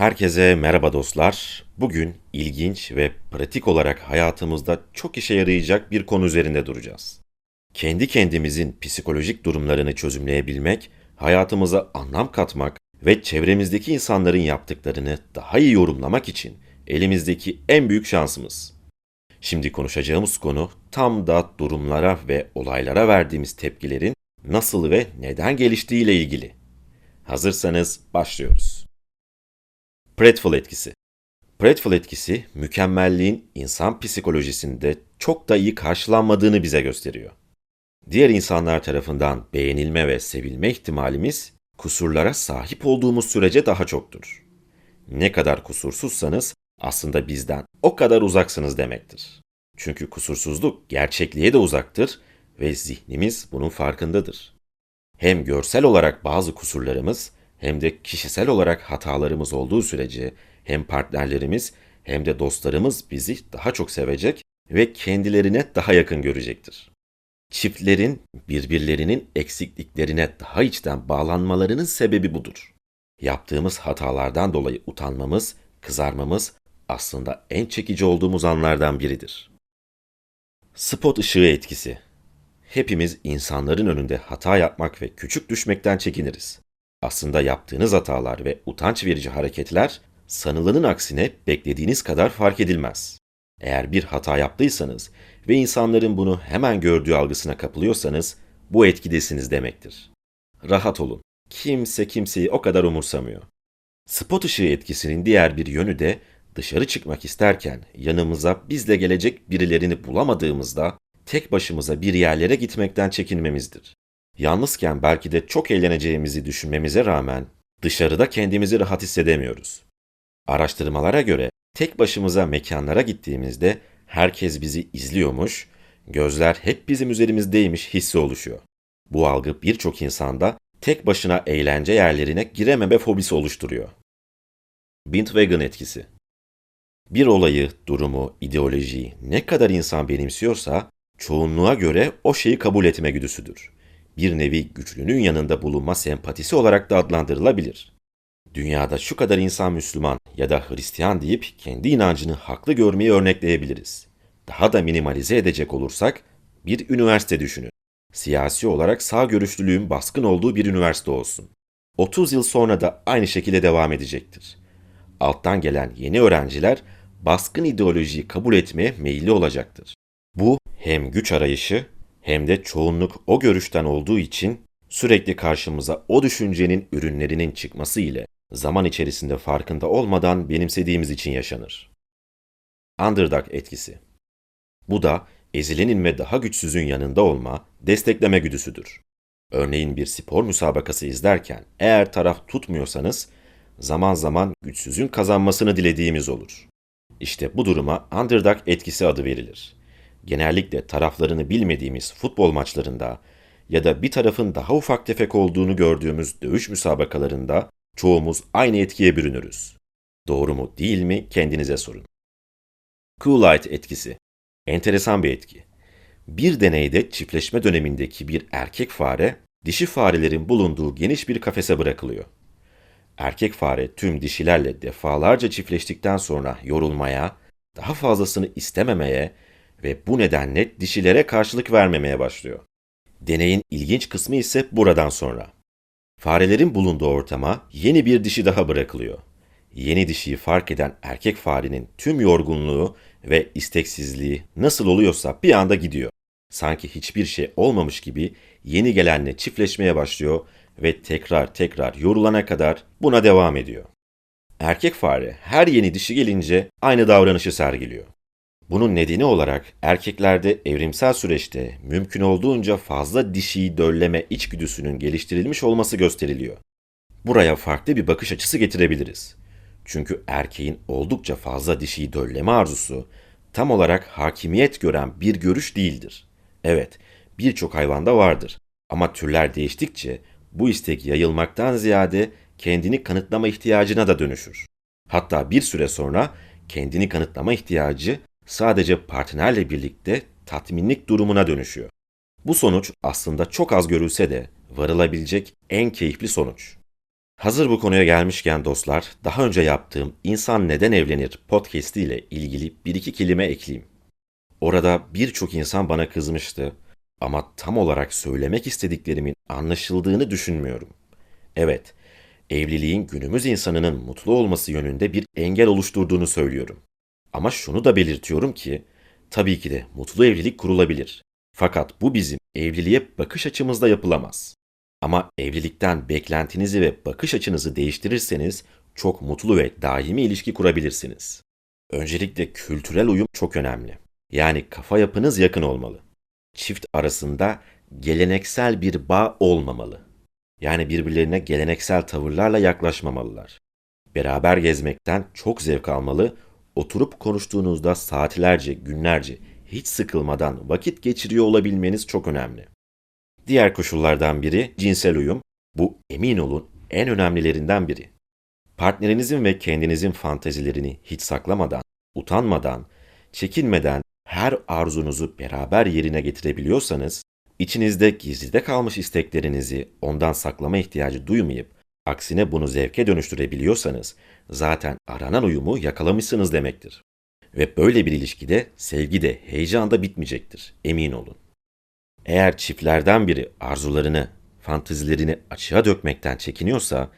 Herkese merhaba dostlar. Bugün ilginç ve pratik olarak hayatımızda çok işe yarayacak bir konu üzerinde duracağız. Kendi kendimizin psikolojik durumlarını çözümleyebilmek, hayatımıza anlam katmak ve çevremizdeki insanların yaptıklarını daha iyi yorumlamak için elimizdeki en büyük şansımız. Şimdi konuşacağımız konu tam da durumlara ve olaylara verdiğimiz tepkilerin nasıl ve neden geliştiği ile ilgili. Hazırsanız başlıyoruz. Pratfall etkisi. Pratfall etkisi mükemmelliğin insan psikolojisinde çok da iyi karşılanmadığını bize gösteriyor. Diğer insanlar tarafından beğenilme ve sevilme ihtimalimiz kusurlara sahip olduğumuz sürece daha çoktur. Ne kadar kusursuzsanız aslında bizden o kadar uzaksınız demektir. Çünkü kusursuzluk gerçekliğe de uzaktır ve zihnimiz bunun farkındadır. Hem görsel olarak bazı kusurlarımız hem de kişisel olarak hatalarımız olduğu sürece hem partnerlerimiz hem de dostlarımız bizi daha çok sevecek ve kendilerine daha yakın görecektir. Çiftlerin birbirlerinin eksikliklerine daha içten bağlanmalarının sebebi budur. Yaptığımız hatalardan dolayı utanmamız, kızarmamız aslında en çekici olduğumuz anlardan biridir. Spot ışığı etkisi. Hepimiz insanların önünde hata yapmak ve küçük düşmekten çekiniriz. Aslında yaptığınız hatalar ve utanç verici hareketler sanılanın aksine beklediğiniz kadar fark edilmez. Eğer bir hata yaptıysanız ve insanların bunu hemen gördüğü algısına kapılıyorsanız bu etkidesiniz demektir. Rahat olun. Kimse kimseyi o kadar umursamıyor. Spot ışığı etkisinin diğer bir yönü de dışarı çıkmak isterken yanımıza bizle gelecek birilerini bulamadığımızda tek başımıza bir yerlere gitmekten çekinmemizdir. Yalnızken belki de çok eğleneceğimizi düşünmemize rağmen dışarıda kendimizi rahat hissedemiyoruz. Araştırmalara göre tek başımıza mekanlara gittiğimizde herkes bizi izliyormuş, gözler hep bizim üzerimizdeymiş hissi oluşuyor. Bu algı birçok insanda tek başına eğlence yerlerine girememe fobisi oluşturuyor. Bandwagon etkisi Bir olayı, durumu, ideolojiyi ne kadar insan benimsiyorsa çoğunluğa göre o şeyi kabul etme güdüsüdür bir nevi güçlünün yanında bulunma sempatisi olarak da adlandırılabilir. Dünyada şu kadar insan Müslüman ya da Hristiyan deyip kendi inancını haklı görmeyi örnekleyebiliriz. Daha da minimalize edecek olursak bir üniversite düşünün. Siyasi olarak sağ görüşlülüğün baskın olduğu bir üniversite olsun. 30 yıl sonra da aynı şekilde devam edecektir. Alttan gelen yeni öğrenciler baskın ideolojiyi kabul etmeye meyilli olacaktır. Bu hem güç arayışı hem de çoğunluk o görüşten olduğu için sürekli karşımıza o düşüncenin ürünlerinin çıkması ile zaman içerisinde farkında olmadan benimsediğimiz için yaşanır. Underdog etkisi. Bu da ezilenin ve daha güçsüzün yanında olma, destekleme güdüsüdür. Örneğin bir spor müsabakası izlerken eğer taraf tutmuyorsanız zaman zaman güçsüzün kazanmasını dilediğimiz olur. İşte bu duruma underdog etkisi adı verilir genellikle taraflarını bilmediğimiz futbol maçlarında ya da bir tarafın daha ufak tefek olduğunu gördüğümüz dövüş müsabakalarında çoğumuz aynı etkiye bürünürüz. Doğru mu değil mi kendinize sorun. Coolite etkisi. Enteresan bir etki. Bir deneyde çiftleşme dönemindeki bir erkek fare, dişi farelerin bulunduğu geniş bir kafese bırakılıyor. Erkek fare tüm dişilerle defalarca çiftleştikten sonra yorulmaya, daha fazlasını istememeye ve bu nedenle dişilere karşılık vermemeye başlıyor. Deneyin ilginç kısmı ise buradan sonra. Farelerin bulunduğu ortama yeni bir dişi daha bırakılıyor. Yeni dişiyi fark eden erkek farenin tüm yorgunluğu ve isteksizliği nasıl oluyorsa bir anda gidiyor. Sanki hiçbir şey olmamış gibi yeni gelenle çiftleşmeye başlıyor ve tekrar tekrar yorulana kadar buna devam ediyor. Erkek fare her yeni dişi gelince aynı davranışı sergiliyor. Bunun nedeni olarak erkeklerde evrimsel süreçte mümkün olduğunca fazla dişiyi dölleme içgüdüsünün geliştirilmiş olması gösteriliyor. Buraya farklı bir bakış açısı getirebiliriz. Çünkü erkeğin oldukça fazla dişiyi dölleme arzusu tam olarak hakimiyet gören bir görüş değildir. Evet, birçok hayvanda vardır ama türler değiştikçe bu istek yayılmaktan ziyade kendini kanıtlama ihtiyacına da dönüşür. Hatta bir süre sonra kendini kanıtlama ihtiyacı sadece partnerle birlikte tatminlik durumuna dönüşüyor. Bu sonuç aslında çok az görülse de varılabilecek en keyifli sonuç. Hazır bu konuya gelmişken dostlar, daha önce yaptığım İnsan Neden Evlenir podcast ile ilgili bir iki kelime ekleyeyim. Orada birçok insan bana kızmıştı ama tam olarak söylemek istediklerimin anlaşıldığını düşünmüyorum. Evet, evliliğin günümüz insanının mutlu olması yönünde bir engel oluşturduğunu söylüyorum. Ama şunu da belirtiyorum ki, tabii ki de mutlu evlilik kurulabilir. Fakat bu bizim evliliğe bakış açımızda yapılamaz. Ama evlilikten beklentinizi ve bakış açınızı değiştirirseniz çok mutlu ve daimi ilişki kurabilirsiniz. Öncelikle kültürel uyum çok önemli. Yani kafa yapınız yakın olmalı. Çift arasında geleneksel bir bağ olmamalı. Yani birbirlerine geleneksel tavırlarla yaklaşmamalılar. Beraber gezmekten çok zevk almalı, oturup konuştuğunuzda saatlerce, günlerce hiç sıkılmadan vakit geçiriyor olabilmeniz çok önemli. Diğer koşullardan biri cinsel uyum. Bu emin olun en önemlilerinden biri. Partnerinizin ve kendinizin fantezilerini hiç saklamadan, utanmadan, çekinmeden her arzunuzu beraber yerine getirebiliyorsanız, içinizde gizlide kalmış isteklerinizi ondan saklama ihtiyacı duymayıp, aksine bunu zevke dönüştürebiliyorsanız, zaten aranan uyumu yakalamışsınız demektir. Ve böyle bir ilişkide sevgi de heyecan da bitmeyecektir, emin olun. Eğer çiftlerden biri arzularını, fantezilerini açığa dökmekten çekiniyorsa,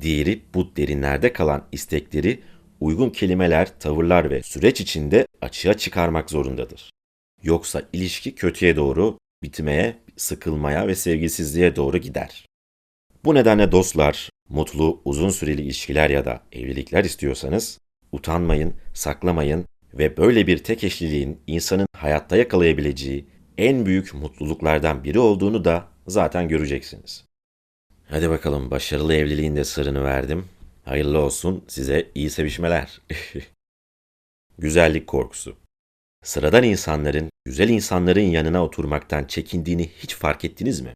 diğeri bu derinlerde kalan istekleri uygun kelimeler, tavırlar ve süreç içinde açığa çıkarmak zorundadır. Yoksa ilişki kötüye doğru, bitmeye, sıkılmaya ve sevgisizliğe doğru gider. Bu nedenle dostlar, mutlu, uzun süreli ilişkiler ya da evlilikler istiyorsanız, utanmayın, saklamayın ve böyle bir tek eşliliğin insanın hayatta yakalayabileceği en büyük mutluluklardan biri olduğunu da zaten göreceksiniz. Hadi bakalım başarılı evliliğin de sırrını verdim. Hayırlı olsun size iyi sevişmeler. Güzellik korkusu. Sıradan insanların güzel insanların yanına oturmaktan çekindiğini hiç fark ettiniz mi?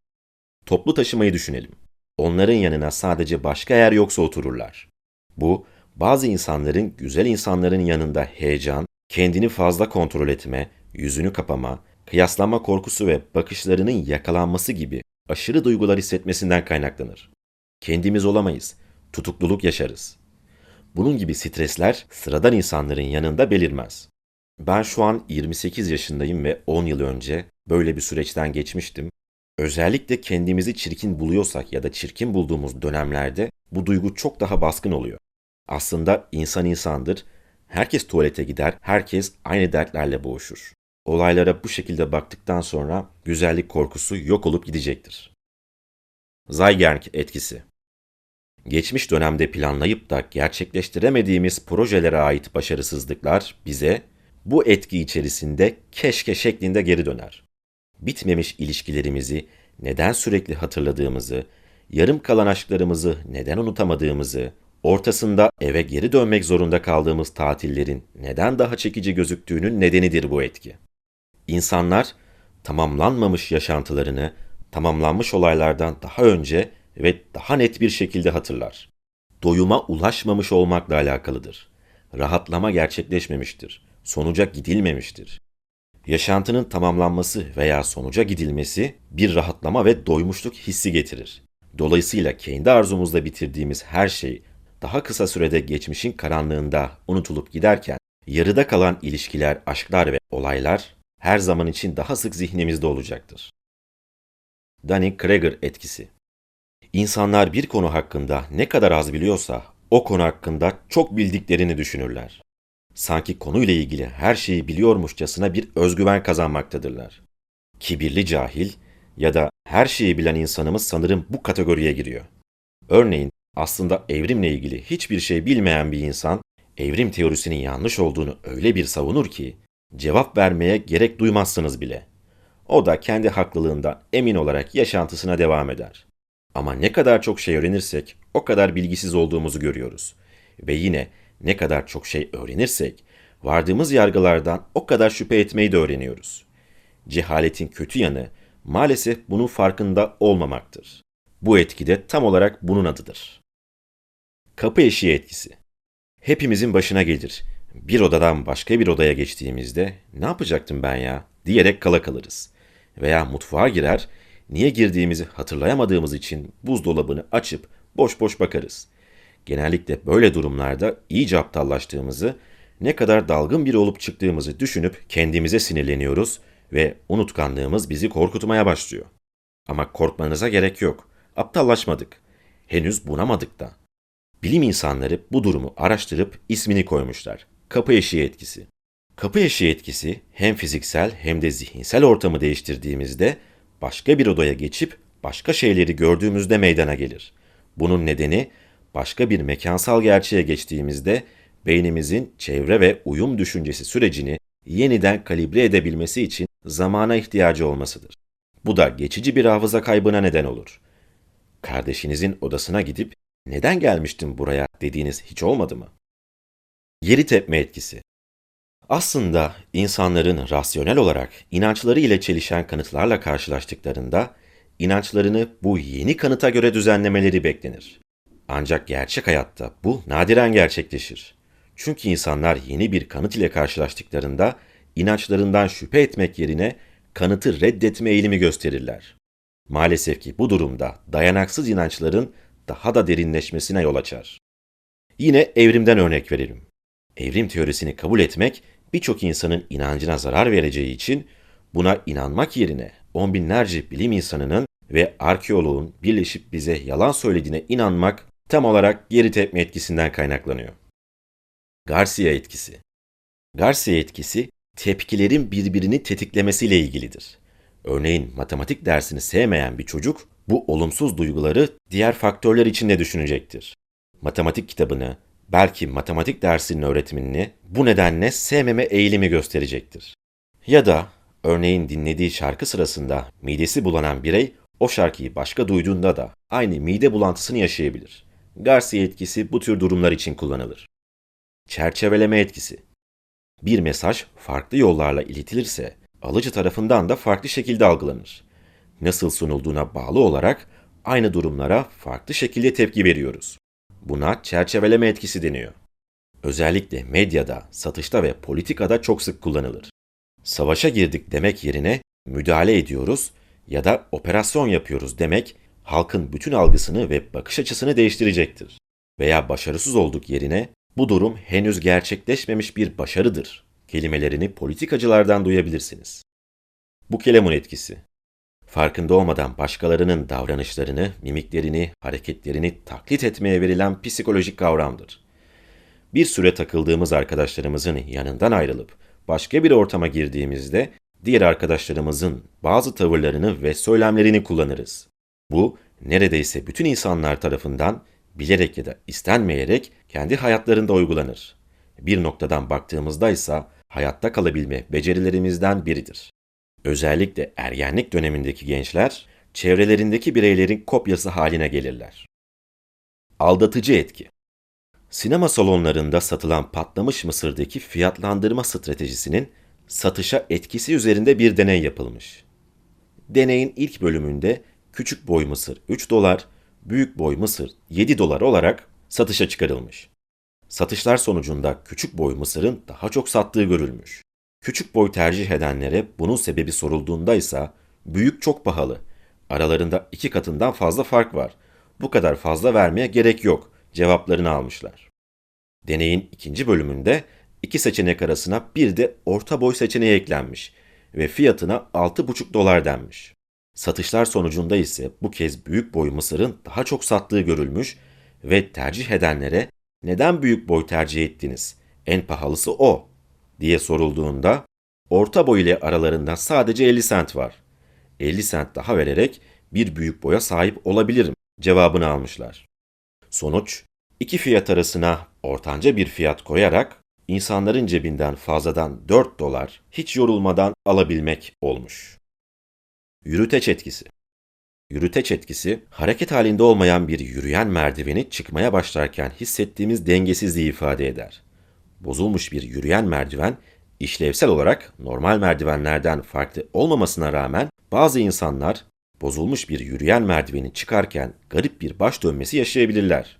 Toplu taşımayı düşünelim. Onların yanına sadece başka yer yoksa otururlar. Bu bazı insanların güzel insanların yanında heyecan, kendini fazla kontrol etme, yüzünü kapama, kıyaslanma korkusu ve bakışlarının yakalanması gibi aşırı duygular hissetmesinden kaynaklanır. Kendimiz olamayız, tutukluluk yaşarız. Bunun gibi stresler sıradan insanların yanında belirmez. Ben şu an 28 yaşındayım ve 10 yıl önce böyle bir süreçten geçmiştim. Özellikle kendimizi çirkin buluyorsak ya da çirkin bulduğumuz dönemlerde bu duygu çok daha baskın oluyor. Aslında insan insandır. Herkes tuvalete gider, herkes aynı dertlerle boğuşur. Olaylara bu şekilde baktıktan sonra güzellik korkusu yok olup gidecektir. Zeigarnik etkisi Geçmiş dönemde planlayıp da gerçekleştiremediğimiz projelere ait başarısızlıklar bize bu etki içerisinde keşke şeklinde geri döner. Bitmemiş ilişkilerimizi neden sürekli hatırladığımızı, yarım kalan aşklarımızı neden unutamadığımızı, ortasında eve geri dönmek zorunda kaldığımız tatillerin neden daha çekici gözüktüğünün nedenidir bu etki. İnsanlar tamamlanmamış yaşantılarını tamamlanmış olaylardan daha önce ve daha net bir şekilde hatırlar. Doyuma ulaşmamış olmakla alakalıdır. Rahatlama gerçekleşmemiştir. Sonuca gidilmemiştir. Yaşantının tamamlanması veya sonuca gidilmesi bir rahatlama ve doymuşluk hissi getirir. Dolayısıyla kendi arzumuzda bitirdiğimiz her şey daha kısa sürede geçmişin karanlığında unutulup giderken yarıda kalan ilişkiler, aşklar ve olaylar her zaman için daha sık zihnimizde olacaktır. Dunning-Kruger etkisi İnsanlar bir konu hakkında ne kadar az biliyorsa o konu hakkında çok bildiklerini düşünürler. Sanki konuyla ilgili her şeyi biliyormuşçasına bir özgüven kazanmaktadırlar. Kibirli cahil ya da her şeyi bilen insanımız sanırım bu kategoriye giriyor. Örneğin aslında evrimle ilgili hiçbir şey bilmeyen bir insan evrim teorisinin yanlış olduğunu öyle bir savunur ki cevap vermeye gerek duymazsınız bile. O da kendi haklılığından emin olarak yaşantısına devam eder. Ama ne kadar çok şey öğrenirsek o kadar bilgisiz olduğumuzu görüyoruz. Ve yine ne kadar çok şey öğrenirsek vardığımız yargılardan o kadar şüphe etmeyi de öğreniyoruz. Cehaletin kötü yanı maalesef bunun farkında olmamaktır. Bu etki de tam olarak bunun adıdır. Kapı eşiği etkisi. Hepimizin başına gelir. Bir odadan başka bir odaya geçtiğimizde ne yapacaktım ben ya diyerek kala kalırız. Veya mutfağa girer niye girdiğimizi hatırlayamadığımız için buzdolabını açıp boş boş bakarız. Genellikle böyle durumlarda iyice aptallaştığımızı, ne kadar dalgın biri olup çıktığımızı düşünüp kendimize sinirleniyoruz ve unutkanlığımız bizi korkutmaya başlıyor. Ama korkmanıza gerek yok. Aptallaşmadık. Henüz bunamadık da. Bilim insanları bu durumu araştırıp ismini koymuşlar. Kapı eşiği etkisi. Kapı eşiği etkisi hem fiziksel hem de zihinsel ortamı değiştirdiğimizde başka bir odaya geçip başka şeyleri gördüğümüzde meydana gelir. Bunun nedeni başka bir mekansal gerçeğe geçtiğimizde beynimizin çevre ve uyum düşüncesi sürecini yeniden kalibre edebilmesi için zamana ihtiyacı olmasıdır. Bu da geçici bir hafıza kaybına neden olur. Kardeşinizin odasına gidip neden gelmiştim buraya dediğiniz hiç olmadı mı? Geri tepme etkisi. Aslında insanların rasyonel olarak inançları ile çelişen kanıtlarla karşılaştıklarında inançlarını bu yeni kanıta göre düzenlemeleri beklenir. Ancak gerçek hayatta bu nadiren gerçekleşir. Çünkü insanlar yeni bir kanıt ile karşılaştıklarında inançlarından şüphe etmek yerine kanıtı reddetme eğilimi gösterirler. Maalesef ki bu durumda dayanaksız inançların daha da derinleşmesine yol açar. Yine evrimden örnek verelim. Evrim teorisini kabul etmek birçok insanın inancına zarar vereceği için buna inanmak yerine on binlerce bilim insanının ve arkeoloğun birleşip bize yalan söylediğine inanmak tam olarak geri tepme etkisinden kaynaklanıyor. Garcia etkisi Garcia etkisi tepkilerin birbirini tetiklemesiyle ilgilidir. Örneğin matematik dersini sevmeyen bir çocuk bu olumsuz duyguları diğer faktörler için de düşünecektir. Matematik kitabını, belki matematik dersinin öğretmenini bu nedenle sevmeme eğilimi gösterecektir. Ya da örneğin dinlediği şarkı sırasında midesi bulanan birey o şarkıyı başka duyduğunda da aynı mide bulantısını yaşayabilir. Garcia etkisi bu tür durumlar için kullanılır. Çerçeveleme etkisi. Bir mesaj farklı yollarla iletilirse alıcı tarafından da farklı şekilde algılanır. Nasıl sunulduğuna bağlı olarak aynı durumlara farklı şekilde tepki veriyoruz. Buna çerçeveleme etkisi deniyor. Özellikle medyada, satışta ve politikada çok sık kullanılır. Savaşa girdik demek yerine müdahale ediyoruz ya da operasyon yapıyoruz demek halkın bütün algısını ve bakış açısını değiştirecektir. Veya başarısız olduk yerine bu durum henüz gerçekleşmemiş bir başarıdır kelimelerini politikacılardan duyabilirsiniz. Bu kelemun etkisi. Farkında olmadan başkalarının davranışlarını, mimiklerini, hareketlerini taklit etmeye verilen psikolojik kavramdır. Bir süre takıldığımız arkadaşlarımızın yanından ayrılıp başka bir ortama girdiğimizde diğer arkadaşlarımızın bazı tavırlarını ve söylemlerini kullanırız. Bu neredeyse bütün insanlar tarafından bilerek ya da istenmeyerek kendi hayatlarında uygulanır. Bir noktadan baktığımızda ise hayatta kalabilme becerilerimizden biridir. Özellikle ergenlik dönemindeki gençler çevrelerindeki bireylerin kopyası haline gelirler. Aldatıcı etki Sinema salonlarında satılan patlamış mısırdaki fiyatlandırma stratejisinin satışa etkisi üzerinde bir deney yapılmış. Deneyin ilk bölümünde küçük boy mısır 3 dolar, büyük boy mısır 7 dolar olarak satışa çıkarılmış. Satışlar sonucunda küçük boy mısırın daha çok sattığı görülmüş. Küçük boy tercih edenlere bunun sebebi sorulduğunda ise büyük çok pahalı. Aralarında iki katından fazla fark var. Bu kadar fazla vermeye gerek yok cevaplarını almışlar. Deneyin ikinci bölümünde iki seçenek arasına bir de orta boy seçeneği eklenmiş ve fiyatına 6,5 dolar denmiş. Satışlar sonucunda ise bu kez büyük boy mısırın daha çok sattığı görülmüş ve tercih edenlere neden büyük boy tercih ettiniz? En pahalısı o diye sorulduğunda orta boy ile aralarında sadece 50 sent var. 50 sent daha vererek bir büyük boya sahip olabilirim cevabını almışlar. Sonuç, iki fiyat arasına ortanca bir fiyat koyarak insanların cebinden fazladan 4 dolar hiç yorulmadan alabilmek olmuş. Yürüteç etkisi Yürüteç etkisi, hareket halinde olmayan bir yürüyen merdiveni çıkmaya başlarken hissettiğimiz dengesizliği ifade eder. Bozulmuş bir yürüyen merdiven, işlevsel olarak normal merdivenlerden farklı olmamasına rağmen bazı insanlar bozulmuş bir yürüyen merdiveni çıkarken garip bir baş dönmesi yaşayabilirler.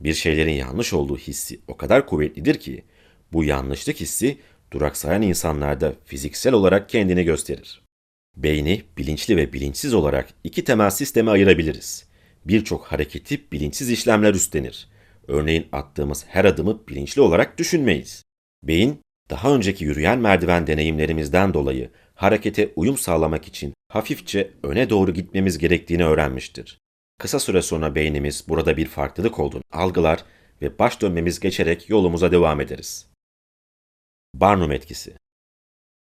Bir şeylerin yanlış olduğu hissi o kadar kuvvetlidir ki bu yanlışlık hissi duraksayan insanlarda fiziksel olarak kendini gösterir. Beyni bilinçli ve bilinçsiz olarak iki temel sisteme ayırabiliriz. birçok hareketi bilinçsiz işlemler üstlenir. Örneğin attığımız her adımı bilinçli olarak düşünmeyiz. Beyin, daha önceki yürüyen merdiven deneyimlerimizden dolayı harekete uyum sağlamak için hafifçe öne doğru gitmemiz gerektiğini öğrenmiştir. Kısa süre sonra beynimiz burada bir farklılık olduğunu algılar ve baş dönmemiz geçerek yolumuza devam ederiz. Barnum etkisi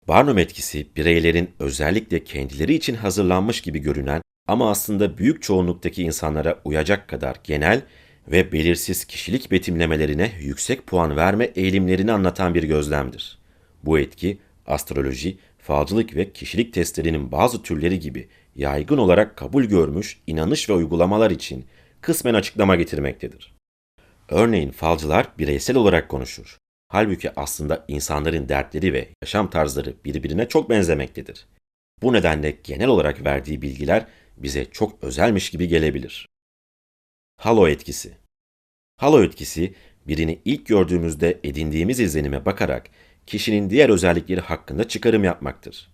Barnum etkisi bireylerin özellikle kendileri için hazırlanmış gibi görünen ama aslında büyük çoğunluktaki insanlara uyacak kadar genel ve belirsiz kişilik betimlemelerine yüksek puan verme eğilimlerini anlatan bir gözlemdir. Bu etki astroloji, falcılık ve kişilik testlerinin bazı türleri gibi yaygın olarak kabul görmüş inanış ve uygulamalar için kısmen açıklama getirmektedir. Örneğin falcılar bireysel olarak konuşur. Halbuki aslında insanların dertleri ve yaşam tarzları birbirine çok benzemektedir. Bu nedenle genel olarak verdiği bilgiler bize çok özelmiş gibi gelebilir. Halo etkisi Halo etkisi, birini ilk gördüğümüzde edindiğimiz izlenime bakarak kişinin diğer özellikleri hakkında çıkarım yapmaktır.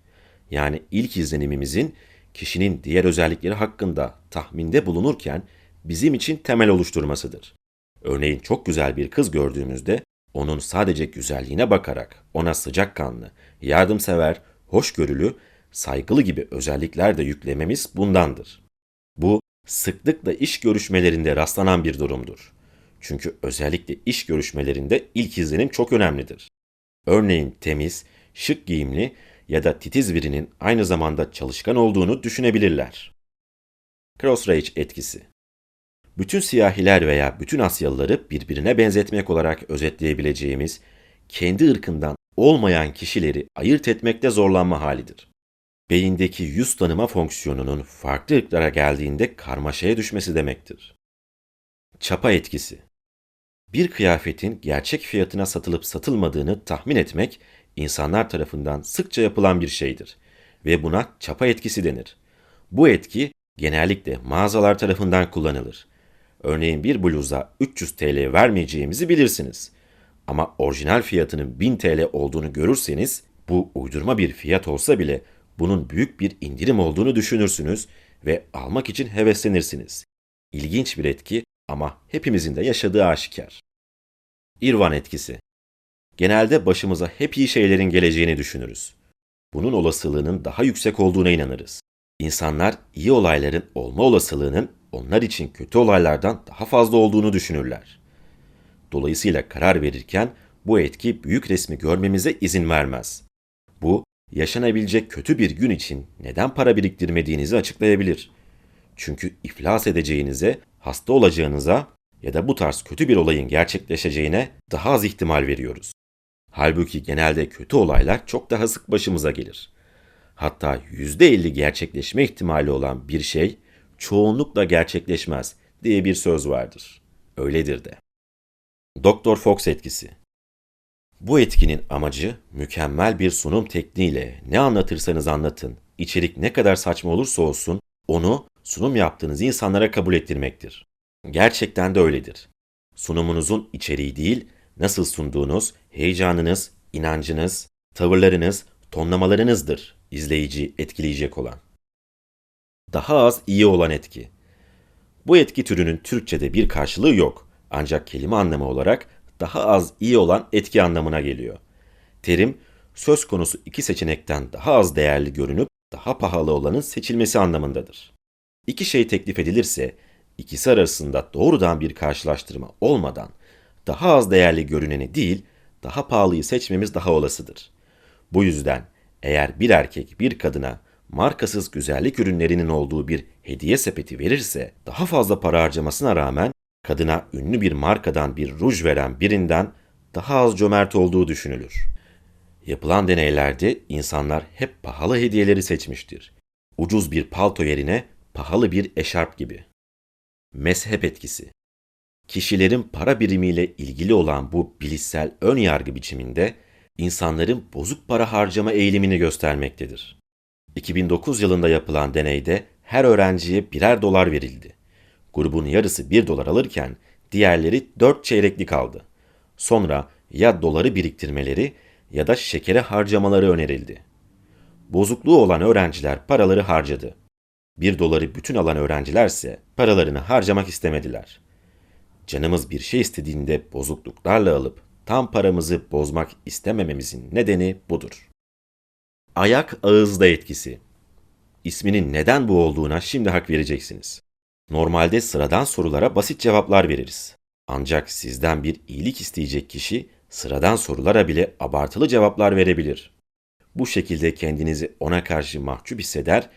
Yani ilk izlenimimizin kişinin diğer özellikleri hakkında tahminde bulunurken bizim için temel oluşturmasıdır. Örneğin çok güzel bir kız gördüğümüzde onun sadece güzelliğine bakarak ona sıcakkanlı, yardımsever, hoşgörülü, saygılı gibi özellikler de yüklememiz bundandır. Bu sıklıkla iş görüşmelerinde rastlanan bir durumdur. Çünkü özellikle iş görüşmelerinde ilk izlenim çok önemlidir. Örneğin temiz, şık giyimli ya da titiz birinin aynı zamanda çalışkan olduğunu düşünebilirler. Crossrange etkisi bütün siyahiler veya bütün Asyalıları birbirine benzetmek olarak özetleyebileceğimiz kendi ırkından olmayan kişileri ayırt etmekte zorlanma halidir. Beyindeki yüz tanıma fonksiyonunun farklı ırklara geldiğinde karmaşaya düşmesi demektir. Çapa etkisi Bir kıyafetin gerçek fiyatına satılıp satılmadığını tahmin etmek insanlar tarafından sıkça yapılan bir şeydir ve buna çapa etkisi denir. Bu etki genellikle mağazalar tarafından kullanılır Örneğin bir bluza 300 TL vermeyeceğimizi bilirsiniz. Ama orijinal fiyatının 1000 TL olduğunu görürseniz bu uydurma bir fiyat olsa bile bunun büyük bir indirim olduğunu düşünürsünüz ve almak için heveslenirsiniz. İlginç bir etki ama hepimizin de yaşadığı aşikar. İrvan etkisi. Genelde başımıza hep iyi şeylerin geleceğini düşünürüz. Bunun olasılığının daha yüksek olduğuna inanırız. İnsanlar iyi olayların olma olasılığının onlar için kötü olaylardan daha fazla olduğunu düşünürler. Dolayısıyla karar verirken bu etki büyük resmi görmemize izin vermez. Bu, yaşanabilecek kötü bir gün için neden para biriktirmediğinizi açıklayabilir. Çünkü iflas edeceğinize, hasta olacağınıza ya da bu tarz kötü bir olayın gerçekleşeceğine daha az ihtimal veriyoruz. Halbuki genelde kötü olaylar çok daha sık başımıza gelir. Hatta %50 gerçekleşme ihtimali olan bir şey çoğunlukla gerçekleşmez diye bir söz vardır. Öyledir de. Doktor Fox etkisi Bu etkinin amacı mükemmel bir sunum tekniğiyle ne anlatırsanız anlatın, içerik ne kadar saçma olursa olsun onu sunum yaptığınız insanlara kabul ettirmektir. Gerçekten de öyledir. Sunumunuzun içeriği değil, nasıl sunduğunuz, heyecanınız, inancınız, tavırlarınız, tonlamalarınızdır izleyici etkileyecek olan daha az iyi olan etki. Bu etki türünün Türkçe'de bir karşılığı yok. Ancak kelime anlamı olarak daha az iyi olan etki anlamına geliyor. Terim söz konusu iki seçenekten daha az değerli görünüp daha pahalı olanın seçilmesi anlamındadır. İki şey teklif edilirse ikisi arasında doğrudan bir karşılaştırma olmadan daha az değerli görüneni değil, daha pahalıyı seçmemiz daha olasıdır. Bu yüzden eğer bir erkek bir kadına markasız güzellik ürünlerinin olduğu bir hediye sepeti verirse daha fazla para harcamasına rağmen kadına ünlü bir markadan bir ruj veren birinden daha az cömert olduğu düşünülür. Yapılan deneylerde insanlar hep pahalı hediyeleri seçmiştir. Ucuz bir palto yerine pahalı bir eşarp gibi. Mezhep etkisi Kişilerin para birimiyle ilgili olan bu bilişsel ön yargı biçiminde insanların bozuk para harcama eğilimini göstermektedir. 2009 yılında yapılan deneyde her öğrenciye birer dolar verildi. Grubun yarısı 1 dolar alırken diğerleri 4 çeyreklik aldı. Sonra ya doları biriktirmeleri ya da şekere harcamaları önerildi. Bozukluğu olan öğrenciler paraları harcadı. Bir doları bütün alan öğrencilerse paralarını harcamak istemediler. Canımız bir şey istediğinde bozukluklarla alıp tam paramızı bozmak istemememizin nedeni budur. Ayak ağızda etkisi. İsminin neden bu olduğuna şimdi hak vereceksiniz. Normalde sıradan sorulara basit cevaplar veririz. Ancak sizden bir iyilik isteyecek kişi sıradan sorulara bile abartılı cevaplar verebilir. Bu şekilde kendinizi ona karşı mahcup hisseder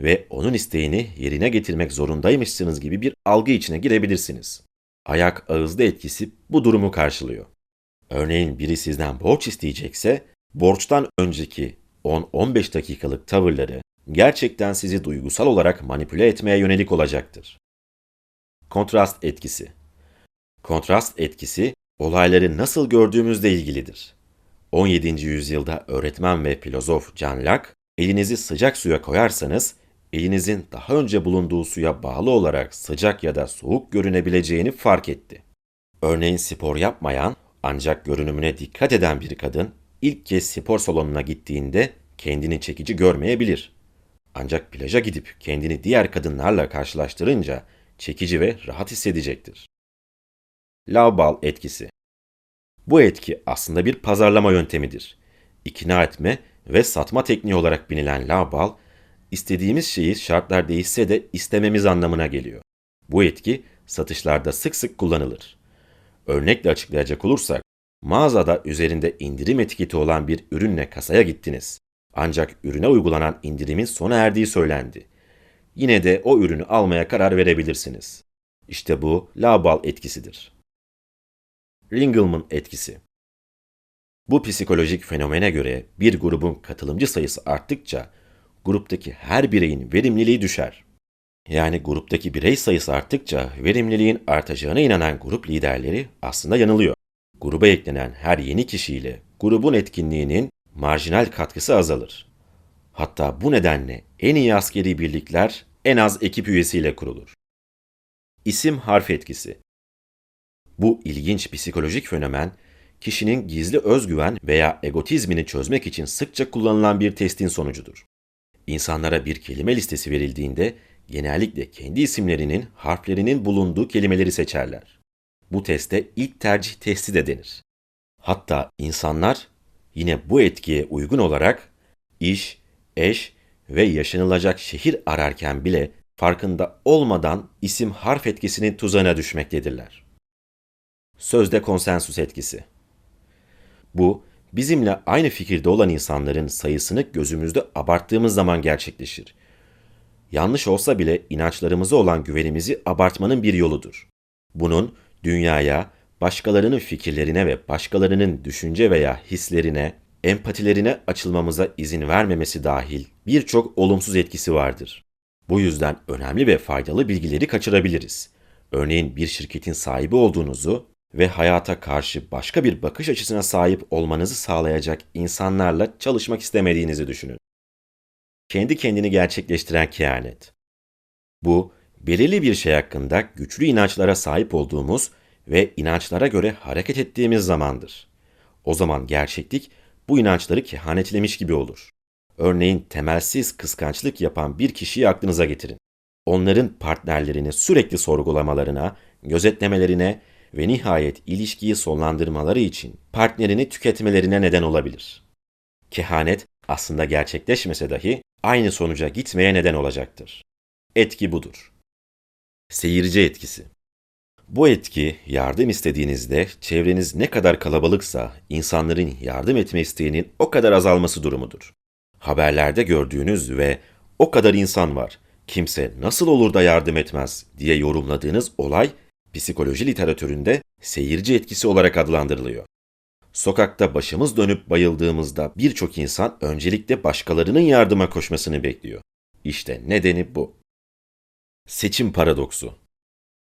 ve onun isteğini yerine getirmek zorundaymışsınız gibi bir algı içine girebilirsiniz. Ayak ağızda etkisi bu durumu karşılıyor. Örneğin biri sizden borç isteyecekse, borçtan önceki 10-15 dakikalık tavırları gerçekten sizi duygusal olarak manipüle etmeye yönelik olacaktır. Kontrast etkisi Kontrast etkisi, olayları nasıl gördüğümüzle ilgilidir. 17. yüzyılda öğretmen ve filozof John Locke, elinizi sıcak suya koyarsanız, elinizin daha önce bulunduğu suya bağlı olarak sıcak ya da soğuk görünebileceğini fark etti. Örneğin spor yapmayan ancak görünümüne dikkat eden bir kadın ilk kez spor salonuna gittiğinde kendini çekici görmeyebilir. Ancak plaja gidip kendini diğer kadınlarla karşılaştırınca çekici ve rahat hissedecektir. Lavbal etkisi Bu etki aslında bir pazarlama yöntemidir. İkna etme ve satma tekniği olarak bilinen lavbal, istediğimiz şeyi şartlar değişse de istememiz anlamına geliyor. Bu etki satışlarda sık sık kullanılır. Örnekle açıklayacak olursak, mağazada üzerinde indirim etiketi olan bir ürünle kasaya gittiniz. Ancak ürüne uygulanan indirimin sona erdiği söylendi. Yine de o ürünü almaya karar verebilirsiniz. İşte bu labal etkisidir. Ringelmann etkisi Bu psikolojik fenomene göre bir grubun katılımcı sayısı arttıkça gruptaki her bireyin verimliliği düşer. Yani gruptaki birey sayısı arttıkça verimliliğin artacağına inanan grup liderleri aslında yanılıyor. Gruba eklenen her yeni kişiyle grubun etkinliğinin marjinal katkısı azalır. Hatta bu nedenle en iyi askeri birlikler en az ekip üyesiyle kurulur. İsim harf etkisi Bu ilginç psikolojik fenomen, kişinin gizli özgüven veya egotizmini çözmek için sıkça kullanılan bir testin sonucudur. İnsanlara bir kelime listesi verildiğinde genellikle kendi isimlerinin harflerinin bulunduğu kelimeleri seçerler. Bu teste ilk tercih testi de denir. Hatta insanlar yine bu etkiye uygun olarak iş, eş ve yaşanılacak şehir ararken bile farkında olmadan isim harf etkisinin tuzağına düşmektedirler. Sözde konsensüs etkisi. Bu, bizimle aynı fikirde olan insanların sayısını gözümüzde abarttığımız zaman gerçekleşir. Yanlış olsa bile inançlarımıza olan güvenimizi abartmanın bir yoludur. Bunun dünyaya, başkalarının fikirlerine ve başkalarının düşünce veya hislerine, empatilerine açılmamıza izin vermemesi dahil birçok olumsuz etkisi vardır. Bu yüzden önemli ve faydalı bilgileri kaçırabiliriz. Örneğin bir şirketin sahibi olduğunuzu ve hayata karşı başka bir bakış açısına sahip olmanızı sağlayacak insanlarla çalışmak istemediğinizi düşünün. Kendi kendini gerçekleştiren kehanet. Bu, belirli bir şey hakkında güçlü inançlara sahip olduğumuz ve inançlara göre hareket ettiğimiz zamandır. O zaman gerçeklik bu inançları kehanetlemiş gibi olur. Örneğin temelsiz kıskançlık yapan bir kişiyi aklınıza getirin. Onların partnerlerini sürekli sorgulamalarına, gözetlemelerine ve nihayet ilişkiyi sonlandırmaları için partnerini tüketmelerine neden olabilir. Kehanet aslında gerçekleşmese dahi aynı sonuca gitmeye neden olacaktır. Etki budur. Seyirci etkisi bu etki yardım istediğinizde çevreniz ne kadar kalabalıksa insanların yardım etme isteğinin o kadar azalması durumudur. Haberlerde gördüğünüz ve o kadar insan var, kimse nasıl olur da yardım etmez diye yorumladığınız olay psikoloji literatüründe seyirci etkisi olarak adlandırılıyor. Sokakta başımız dönüp bayıldığımızda birçok insan öncelikle başkalarının yardıma koşmasını bekliyor. İşte nedeni bu. Seçim paradoksu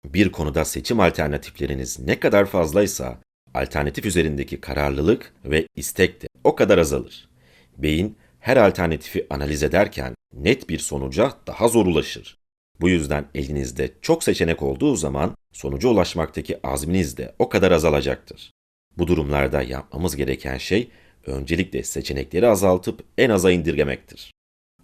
bir konuda seçim alternatifleriniz ne kadar fazlaysa, alternatif üzerindeki kararlılık ve istek de o kadar azalır. Beyin her alternatifi analiz ederken net bir sonuca daha zor ulaşır. Bu yüzden elinizde çok seçenek olduğu zaman sonuca ulaşmaktaki azminiz de o kadar azalacaktır. Bu durumlarda yapmamız gereken şey öncelikle seçenekleri azaltıp en aza indirgemektir.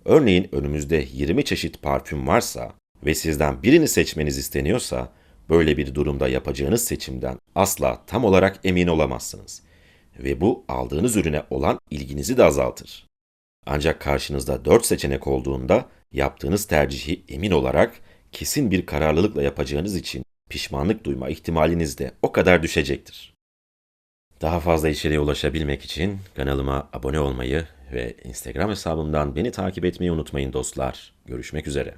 Örneğin önümüzde 20 çeşit parfüm varsa ve sizden birini seçmeniz isteniyorsa, böyle bir durumda yapacağınız seçimden asla tam olarak emin olamazsınız. Ve bu aldığınız ürüne olan ilginizi de azaltır. Ancak karşınızda 4 seçenek olduğunda yaptığınız tercihi emin olarak kesin bir kararlılıkla yapacağınız için pişmanlık duyma ihtimaliniz de o kadar düşecektir. Daha fazla içeriğe ulaşabilmek için kanalıma abone olmayı ve Instagram hesabımdan beni takip etmeyi unutmayın dostlar. Görüşmek üzere.